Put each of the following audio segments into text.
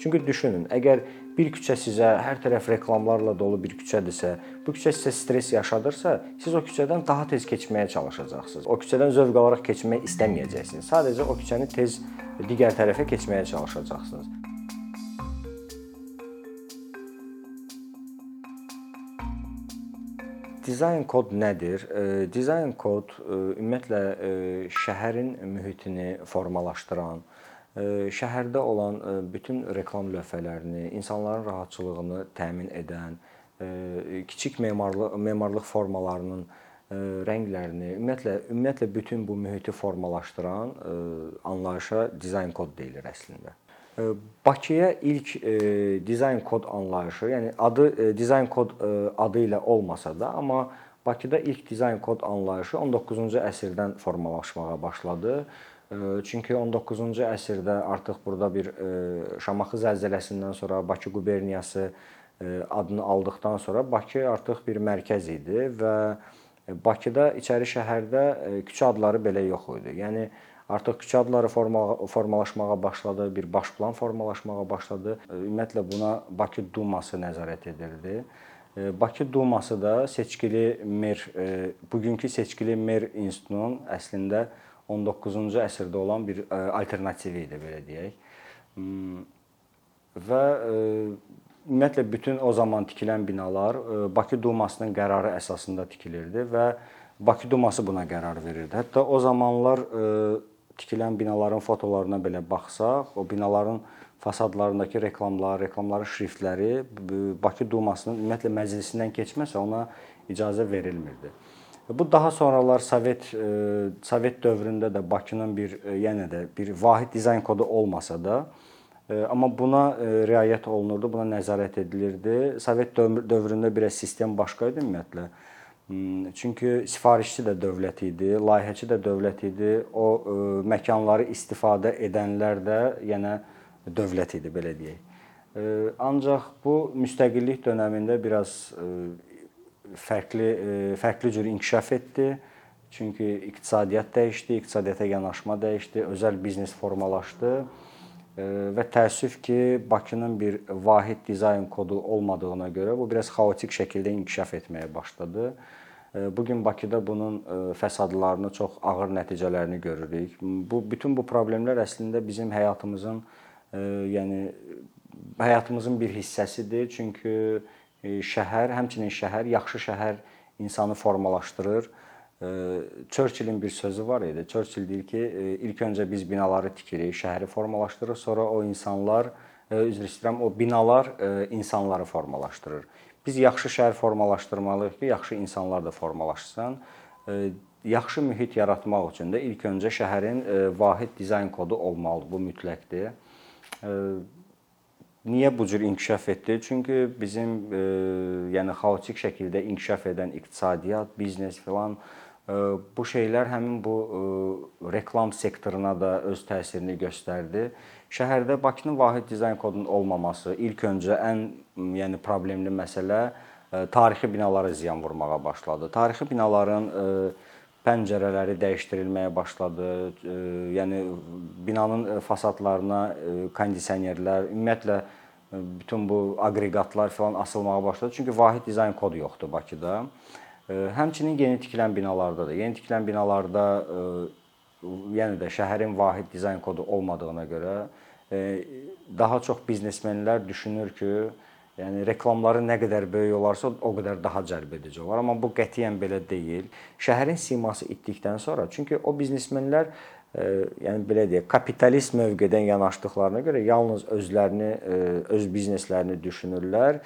Çünki düşünün, əgər bir küçə sizə hər tərəf reklamlarla dolu bir küçədirsə, bu küçə sizə stress yaşadırsa, siz o küçədən daha tez keçməyə çalışacaqsınız. O küçədən zövq alaraq keçmək istəməyəcəksiniz. Sadəcə o küçəni tez digər tərəfə keçməyə çalışacaqsınız. Dizayn kod nədir? Dizayn kod ümumiyyətlə şəhərin mühitini formalaşdıran, şəhərdə olan bütün reklam lövhələrini, insanların rahatçılığını təmin edən, kiçik memarlıq memarlıq formalarının rənglərini, ümumiyyətlə ümumiyyətlə bütün bu mühiti formalaşdıran anlayışa dizayn kod deyilir əslində. Bakıya ilk e, dizayn kod anlayışı, yəni adı e, dizayn kod e, adı ilə olmasa da, amma Bakıda ilk dizayn kod anlayışı 19-cu əsrdən formalaşmağa başladı. Çünki 19-cu əsrdə artıq burada bir e, Şamaxı zəlzələsindən sonra Bakı quberniyası e, adını aldıqdan sonra Bakı artıq bir mərkəz idi və Bakıda içəri şəhərdə e, küçə adları belə yox idi. Yəni Artıq küçə adları forma, formalaşmağa başladı, bir baş plan formalaşmağa başladı. Ümumiyyətlə buna Bakı Duması nəzarət edirdi. Bakı Duması da seçkili mer bugünkü seçkili mer institutunun əslində 19-cu əsrdə olan bir alternativi idi belə deyək. Hmm, və ümumiyyətlə bütün o zaman tikilən binalar Bakı Dumasının qərarı əsasında tikilirdi və Bakı Duması buna qərar verirdi. Hətta o zamanlar tikilən binaların fotolarına belə baxsaq, o binaların fasadlarındakı reklamlar, reklamların şriftləri Bakı Dumasının ümumiyyətlə məclisindən keçməsə ona icazə verilmirdi. Bu daha sonralar Sovet e, Sovet dövründə də Bakının bir e, yenə də bir vahid dizayn kodu olmasa da, e, amma buna riayət olunurdu, buna nəzarət edilirdi. Sovet dövründə biraz sistem başqa idi ümumiyyətlə. Hmm, çünki sifarişçi də dövlət idi, layihəçi də dövlət idi. O məkanları istifadə edənlər də yenə dövlət idi belə deyək. Ancaq bu müstəqillik dövründə biraz fərqli fərqli cür inkişaf etdi. Çünki iqtisadiyyat dəyişdi, iqtisadiyyata yanaşma dəyişdi, özəl biznes formalaşdı və təəssüf ki, Bakının bir vahid dizayn kodu olmadığına görə bu biraz xaotik şəkildə inkişaf etməyə başladı. Bu gün Bakıda bunun fəsadlarını, çox ağır nəticələrini görürük. Bu bütün bu problemlər əslində bizim həyatımızın yəni həyatımızın bir hissəsidir. Çünki e, şəhər, həmçinin şəhər, yaxşı şəhər insanı formalaşdırır. Churchillin bir sözü var idi. Churchill deyir ki, ilk öncə biz binaları tikirik, şəhəri formalaşdırır, sonra o insanlar, üzr istəyirəm, o binalar insanları formalaşdırır. Biz yaxşı şəhər formalaşdırmalıyıq ki, yaxşı insanlar da formalaşsın. Yaxşı mühit yaratmaq üçün də ilk öncə şəhərin vahid dizayn kodu olmalıdır. Bu mütləqdir. Niyə bu cür inkişaf etdi? Çünki bizim yəni xaotik şəkildə inkişaf edən iqtisadiyyat, biznes filan bu şeylər həmin bu reklam sektoruna da öz təsirini göstərdi. Şəhərdə Bakının vahid dizayn kodunun olmaması ilk öncə ən yəni problemli məsələ tarixi binalara ziyan vurmağa başladı. Tarixi binaların pəncərələri dəyişdirilməyə başladı. Yəni binanın fasadlarına kondisionerlər, ümumiyyətlə bütün bu aqreqatlar falan asılmağa başladı. Çünki vahid dizayn kodu yoxdur Bakıda. Həmçinin yeni tikilən binalarda da, yeni tikilən binalarda yəni də şəhərin vahid dizayn kodu olmadığına görə daha çox biznesmenlər düşünür ki, yəni reklamları nə qədər böyük olarsa, o qədər daha cəlbedici olar. Amma bu qətiyyən belə deyil. Şəhərin siması itdikdən sonra, çünki o biznesmenlər yəni belə deyək, kapitalist mövqedən yanaşdıqlarına görə yalnız özlərini, öz bizneslərini düşünürlər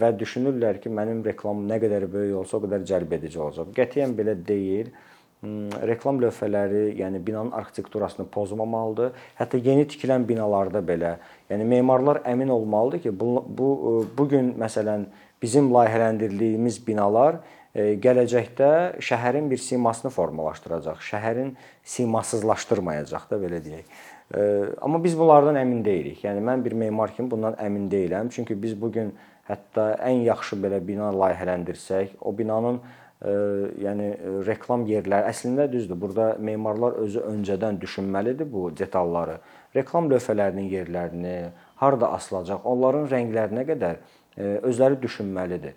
və düşünürlər ki, mənim reklamım nə qədər böyük olsa, o qədər cəlbedici olacaq. Qətiyyən belə deyil. Reklam lövhələri, yəni binanın arxitekturasını pozmamalıdır. Hətta yeni tikilən binalarda belə, yəni memarlar əmin olmalıdır ki, bu bu bu gün məsələn bizim layihələndirdiyimiz binalar gələcəkdə şəhərin bir simasını formalaşdıracaq. Şəhərin simasızlaşdırmayacaq da belə deyək. Amma biz bunlardan əmin deyilik. Yəni mən bir memar kimi bundan əmin deyiləm. Çünki biz bu gün hətta ən yaxşı belə bina layihələndirsək, o binanın yəni reklam yerləri əslində düzdür. Burada memarlar özü öncədən düşünməlidir bu detalları. Reklam lövhələrinin yerlərini, harda asılacaq, onların rənglərinə qədər özləri düşünməlidir.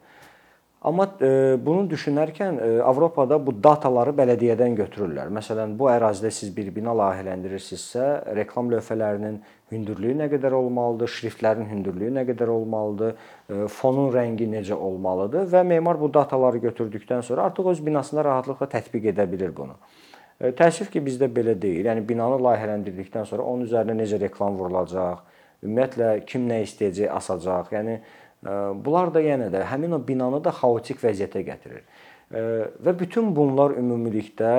Amma e, bunu düşünərkən e, Avropada bu dataları bələdiyyədən götürürlər. Məsələn, bu ərazidə siz bir bina layihələndirirsinizsə, reklam lövhələrinin hündürlüyü nə qədər olmalıdır, şriftlərin hündürlüyü nə qədər olmalıdır, e, fonun rəngi necə olmalıdır və memar bu dataları götürdükdən sonra artıq öz binasında rahatlıqla tətbiq edə bilir bunu. Təəssüf ki, bizdə belə deyil. Yəni binanı layihələndirdikdən sonra onun üzərinə necə reklam vurulacaq, ümumiyyətlə kim nə istəyəcək asacaq. Yəni Bunlar da yenə də həmin o binanı da xaotik vəziyyətə gətirir. Və bütün bunlar ümumilikdə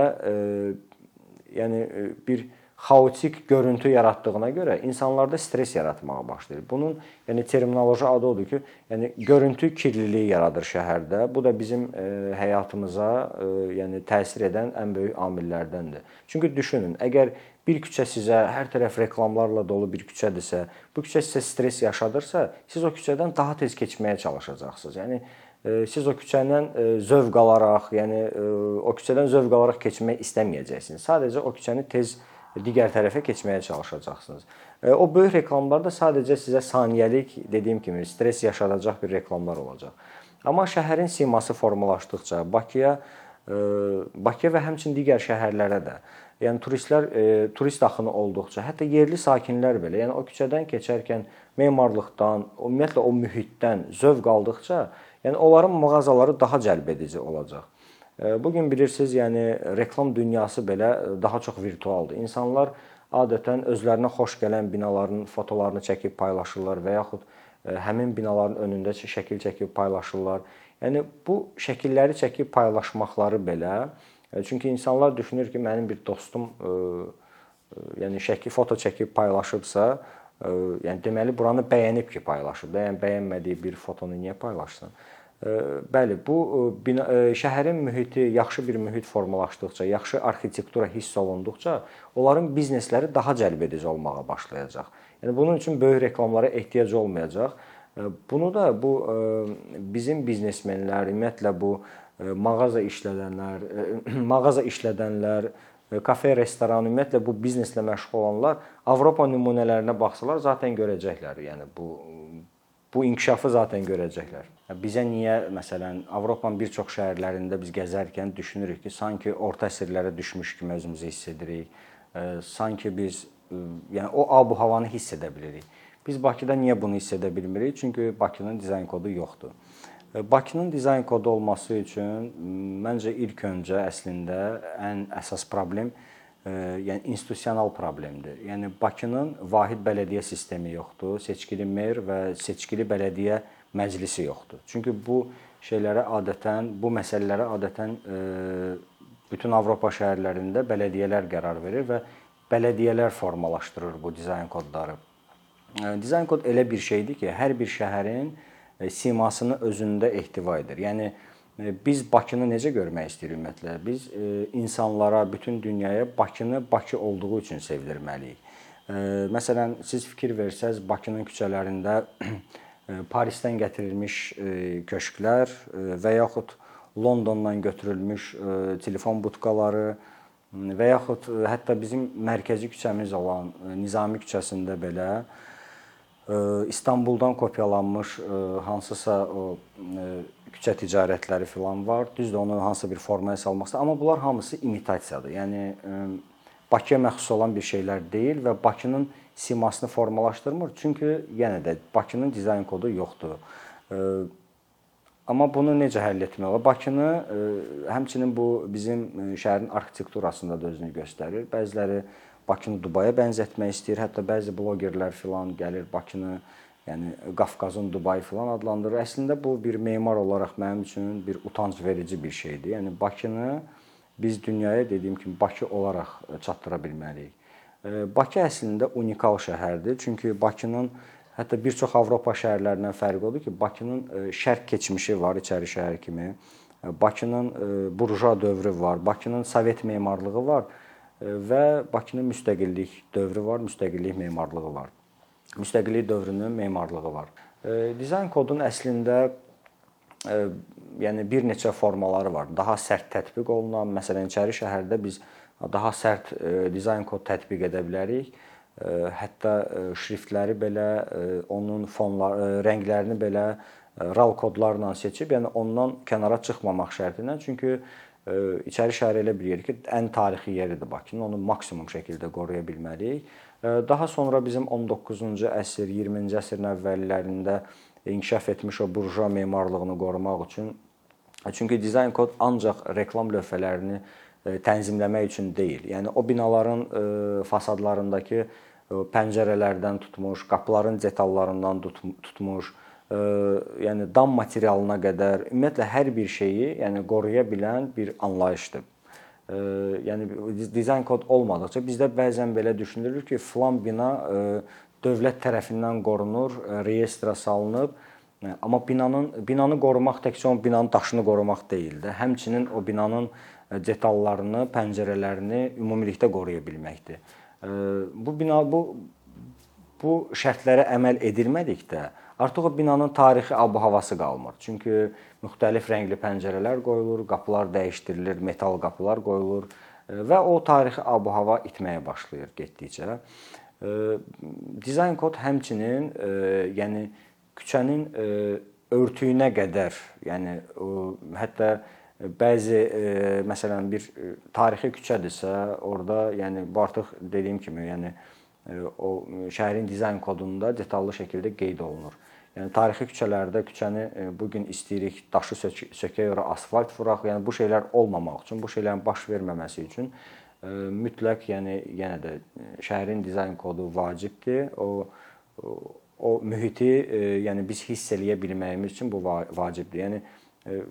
yəni bir xaotik görüntü yaratdığına görə insanlarda stress yaratmağa başlayır. Bunun yəni terminoloji adı odur ki, yəni görüntü kirliliyi yaradır şəhərdə. Bu da bizim həyatımıza yəni təsir edən ən böyük amillərdəndir. Çünki düşünün, əgər bir küçə sizə hər tərəf reklamlarla dolu bir küçədirsə, bu küçə sizə stress yaşadırsa, siz o küçədən daha tez keçməyə çalışacaqsınız. Yəni e, siz o küçədən e, zövq alaraq, yəni e, o küçədən zövq alaraq keçmək istəməyəcəksiniz. Sadəcə o küçəni tez digər tərəfə keçməyə çalışacaqsınız. O böyük reklamlar da sadəcə sizə saniyəlik, dediyim kimi, stress yaşadacaq bir reklamlar olacaq. Amma şəhərin siması formalaşdıqca Bakıya Bakıya və həmçinin digər şəhərlərə də Yəni turistlər e, turist axını olduqca, hətta yerli sakinlər belə, yəni o küçədən keçərkən memarlıqdan, ümumiyyətlə o mühitdən zövq aldıqca, yəni onların mağazaları daha cəlbedici olacaq. E, bu gün bilirsiniz, yəni reklam dünyası belə daha çox virtualdır. İnsanlar adətən özlərinə xoş gələn binaların fotolarını çəkib paylaşırlar və yaxud e, həmin binaların önündə şəkil çəkib paylaşırlar. Yəni bu şəkilləri çəkib paylaşmaqları belə E, çünki insanlar düşünür ki, mənim bir dostum e, e, yəni şəkil foto çəkib paylaşıbsa, yəni deməli buranı bəyənib ki, paylaşıb. Yəni bəyənmədiyi bir fotonu niyə paylaşsın? Bəli, bu bina, şəhərin mühiti yaxşı bir mühit formalaşdıqca, yaxşı arxitektura hiss olunduqca, onların biznesləri daha cəlbedici olmağa başlayacaq. Yəni bunun üçün böyük reklamlara ehtiyac olmayacaq. Bunu da bu bizim biznesmenlər, ümumiyyətlə bu mağaza işlədənlər, mağaza işlədənlər, kafe, restoran, ümumiyyətlə bu bizneslə məşğul olanlar Avropa nümunələrinə baxsalar zaten görəcəklər. Yəni bu bu inkişafı zaten görəcəklər. Bizə niyə məsələn Avropanın bir çox şəhərlərində biz gəzərkən düşünürük ki, sanki orta əsrlərə düşmüş kimi özümüzü hiss edirik. Sanki biz yəni o ab-havanı hiss edə bilirik. Biz Bakıda niyə bunu hiss edə bilmirik? Çünki Bakının dizayn kodu yoxdur. Bakının dizayn kodu olması üçün məncə ilk öncə əslində ən əsas problem yəni institusional problemdir. Yəni Bakının vahid bələdiyyə sistemi yoxdur, seçkili mer və seçkili bələdiyyə məclisi yoxdur. Çünki bu şeylərə adətən, bu məsələlərə adətən bütün Avropa şəhərlərində bələdiyyələr qərar verir və bələdiyyələr formalaşdırır bu dizayn kodları. Dizayn kod elə bir şeydir ki, hər bir şəhərin E, simasını özündə ehtiva edir. Yəni e, biz Bakını necə görmək istəyirik ümumiyyətlə? Biz e, insanlara, bütün dünyaya Bakını Bakı olduğu üçün sevdirməliyik. Məsələn, siz fikir versəz Bakının küçələrində Parisdən gətirilmiş köşklər və yaxud Londondan götürülmüş telefon budkaları və yaxud hətta bizim mərkəzi küçəmiz olan Nizami küçəsində belə İstanbuldan kopyalanmış hansısa o küçə ticarətləri filan var. Düzdür, onu hansısa bir formaya salmaqsa, amma bunlar hamısı imitasiyadır. Yəni Bakıya məxsus olan bir şeylər deyil və Bakının simasını formalaşdırmır. Çünki yenə də Bakının dizayn kodu yoxdur. Amma bunu necə həll etmək olar? Bakını həmçinin bu bizim şəhərin arxitekturasında da özünü göstərir. Bəziləri Bakını Dubaya bənzətmək istəyir. Hətta bəzi bloqerlər filan gəlir Bakını, yəni Qafqazın Dubayı filan adlandırır. Əslində bu bir memar olaraq mənim üçün bir utanc verici bir şeydir. Yəni Bakını biz dünyaya dediyim kimi Bakı olaraq çatdıra bilməliyik. Bakı əslində unikal şəhərdir. Çünki Bakının hətta bir çox Avropa şəhərlərindən fərqi odur ki, Bakının şərq keçmişi var içəri şəhər kimi. Bakının burja dövrü var, Bakının Sovet memarlığı var və Bakının müstəqillik dövrü var, müstəqillik memarlığı var. Müstəqillik dövrünün memarlığı var. Dizayn kodun əslində yəni bir neçə formaları var. Daha sərt tətbiq olunan, məsələn, İçəri şəhərdə biz daha sərt dizayn kod tətbiq edə bilərik. Hətta şriftləri belə, onun fonları, rənglərini belə RAL kodlarla seçib, yəni ondan kənara çıxmamaq şərti ilə. Çünki İçəri şəhər elə bir yerdir ki, ən tarixi yeridir Bakının. Onu maksimum şəkildə qoruya bilməliyik. Daha sonra bizim 19-cu əsr, 20-ci əsrin əvvəllərində inkişaf etmiş o burjua memarlığını qorumaq üçün çünki dizayn kod ancaq reklam lövhələrini tənzimləmək üçün deyil. Yəni o binaların fasadlarındakı pəncərələrdən tutmuş, qapıların detallarından tutmuş, yəni dam materialına qədər ümumiyyətlə hər bir şeyi, yəni qoruya bilən bir anlayışdır. Yəni dizayn kod olmadıkca bizdə bəzən belə düşünülür ki, filan bina dövlət tərəfindən qorunur, reyestrə salınıb, amma binanın binanı qorumaq təkcə o binanın daşını qorumaq deyil də, həmçinin o binanın detallarını, pəncərələrini ümumilikdə qoruya bilməkdir. Bu bina bu bu şərtlərə əməl edilmədikdə artıq o binanın tarixi ab-havası qalmır. Çünki müxtəlif rəngli pəncərələr qoyulur, qapılar dəyişdirilir, metal qapılar qoyulur və o tarixi ab-hava itməyə başlayır getdikcə. Dizayn kod həmçinin yəni küçənin örtüyünə qədər, yəni hətta bəzi məsələn bir tarixi küçədirsə, orada yəni bu artıq dediyim kimi, yəni o şəhərin dizayn kodunda detallı şəkildə qeyd olunur. Yəni tarixi küçələrdə küçəni bu gün istəyirik daşı sökək, ora asfalt vuraq. Yəni bu şeylər olmamaq üçün, bu şeylərin baş verməməsi üçün mütləq, yəni yenə də şəhərin dizayn kodu vacibdir. O o mühiti, yəni biz hiss eləyə bilməyimiz üçün bu vacibdir. Yəni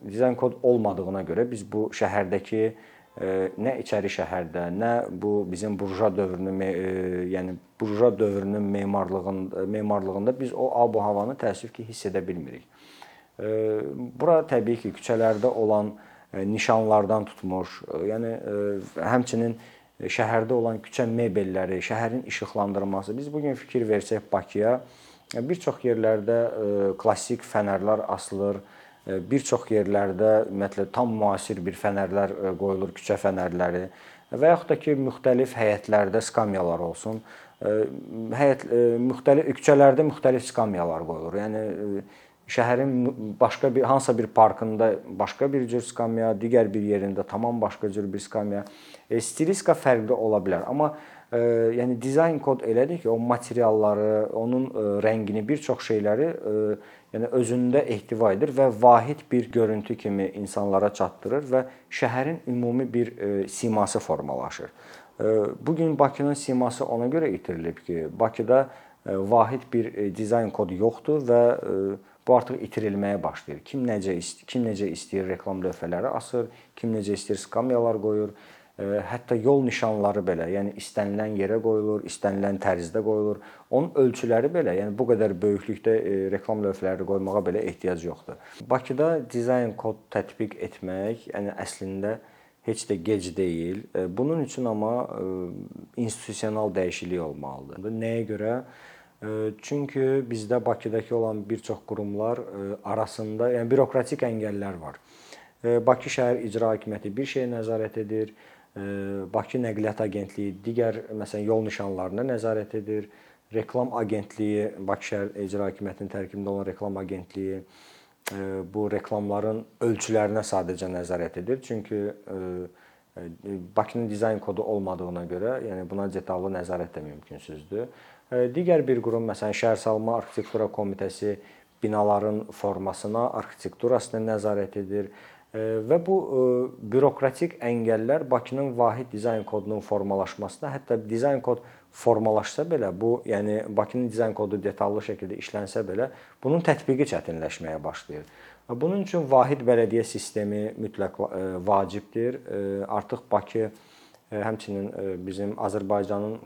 dizayn kod olmadığına görə biz bu şəhərdəki nə içəri şəhərdə, nə bu bizim burjua dövrünün, yəni burjua dövrünün memarlığında, memarlığında biz o ab-havanı təəssüf ki, hiss edə bilmirik. Bura təbii ki, küçələrdə olan nişanlardan tutmuş, yəni həmçinin şəhərdə olan küçə mebelləri, şəhərin işıqlandırması. Biz bu gün fikir versək Bakıya, bir çox yerlərdə klassik fənərlər asılır bir çox yerlərdə ümumiyyətlə tam müasir bir fənərlər qoyulur, küçə fənərləri və yaxud da ki, müxtəlif həyətlərdə skamyalar olsun. Həyət müxtəlif küçələrdə müxtəlif skamyalar qoyulur. Yəni şəhərin başqa bir hansısa bir parkında başqa bir cür skamya, digər bir yerində tamam başqa cür bir skamya. E, stilistika fərqli ola bilər, amma e, yəni dizayn kod elədir ki, o materialları, onun e, rəngini, bir çox şeyləri e, yəni özündə ehtiva edir və vahid bir görüntü kimi insanlara çatdırır və şəhərin ümumi bir e, siması formalaşır. E, bu gün Bakının siması ona görə itirilib ki, Bakıda e, vahid bir dizayn kodu yoxdur və bu artıq itirilməyə başlayır. Kim necə kim necə istəyir reklam lövhələri asır, kim necə istəyir skamyalar qoyur hətta yol nişanları belə, yəni istənilən yerə qoyulur, istənilən tərzdə qoyulur. Onun ölçüləri belə, yəni bu qədər böyüklükdə reklam lövhələri qoymağa belə ehtiyac yoxdur. Bakıda dizayn kod tətbiq etmək, yəni əslində heç də gec deyil. Bunun üçün amma institusional dəyişiklik olmalıdır. Nəyə görə? Çünki bizdə Bakıdakı olan bir çox qurumlar arasında, yəni bürokratik əngəllər var. Bakı şəhər icra hakimiyyəti bir şeyə nəzarət edir, Bakı Nəqliyyat Agentliyi digər məsələn yol nişanlarına nəzarət edir. Reklam agentliyi Bakı şəhər icra hakimiyyətinin tərkibində olan reklam agentliyi bu reklamların ölçülərinə sadəcə nəzarət edir. Çünki Bakının dizayn kodu olmadığına görə, yəni buna detallı nəzarət də mümkünsüzdür. Digər bir qurum məsələn Şəhərsalma Arxitektura Komitəsi binaların formasına, arxitekturasına nəzarət edir və bu bürokratik əngəllər Bakının vahid dizayn kodunun formalaşmasına, hətta dizayn kod formalaşsa belə, bu, yəni Bakının dizayn kodu detallı şəkildə işlənsə belə, bunun tətbiqi çətinləşməyə başlayır. Bunun üçün vahid bələdiyyə sistemi mütləq vacibdir. Artıq Bakı həmçinin bizim Azərbaycanın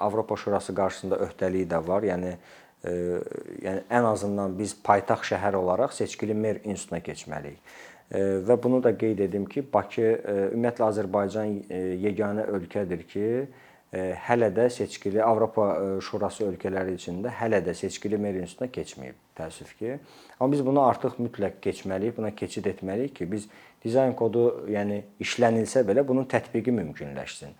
Avropa Şurası qarşısında öhdəliyi də var. Yəni yəni ən azından biz paytaxt şəhər olaraq seçkili mer institutuna keçməliyik. Və bunu da qeyd edim ki, Bakı ümumiyyətlə Azərbaycan yeganə ölkədir ki, e, hələ də seçkili Avropa e, Şurası ölkələri içində hələ də seçkili mer institutuna keçməyib, təəssüf ki. Amma biz bunu artıq mütləq keçməliyik, buna keçid etməliyik ki, biz dizayn kodu, yəni işlənilsə belə bunun tətbiqi mümkünləşsin.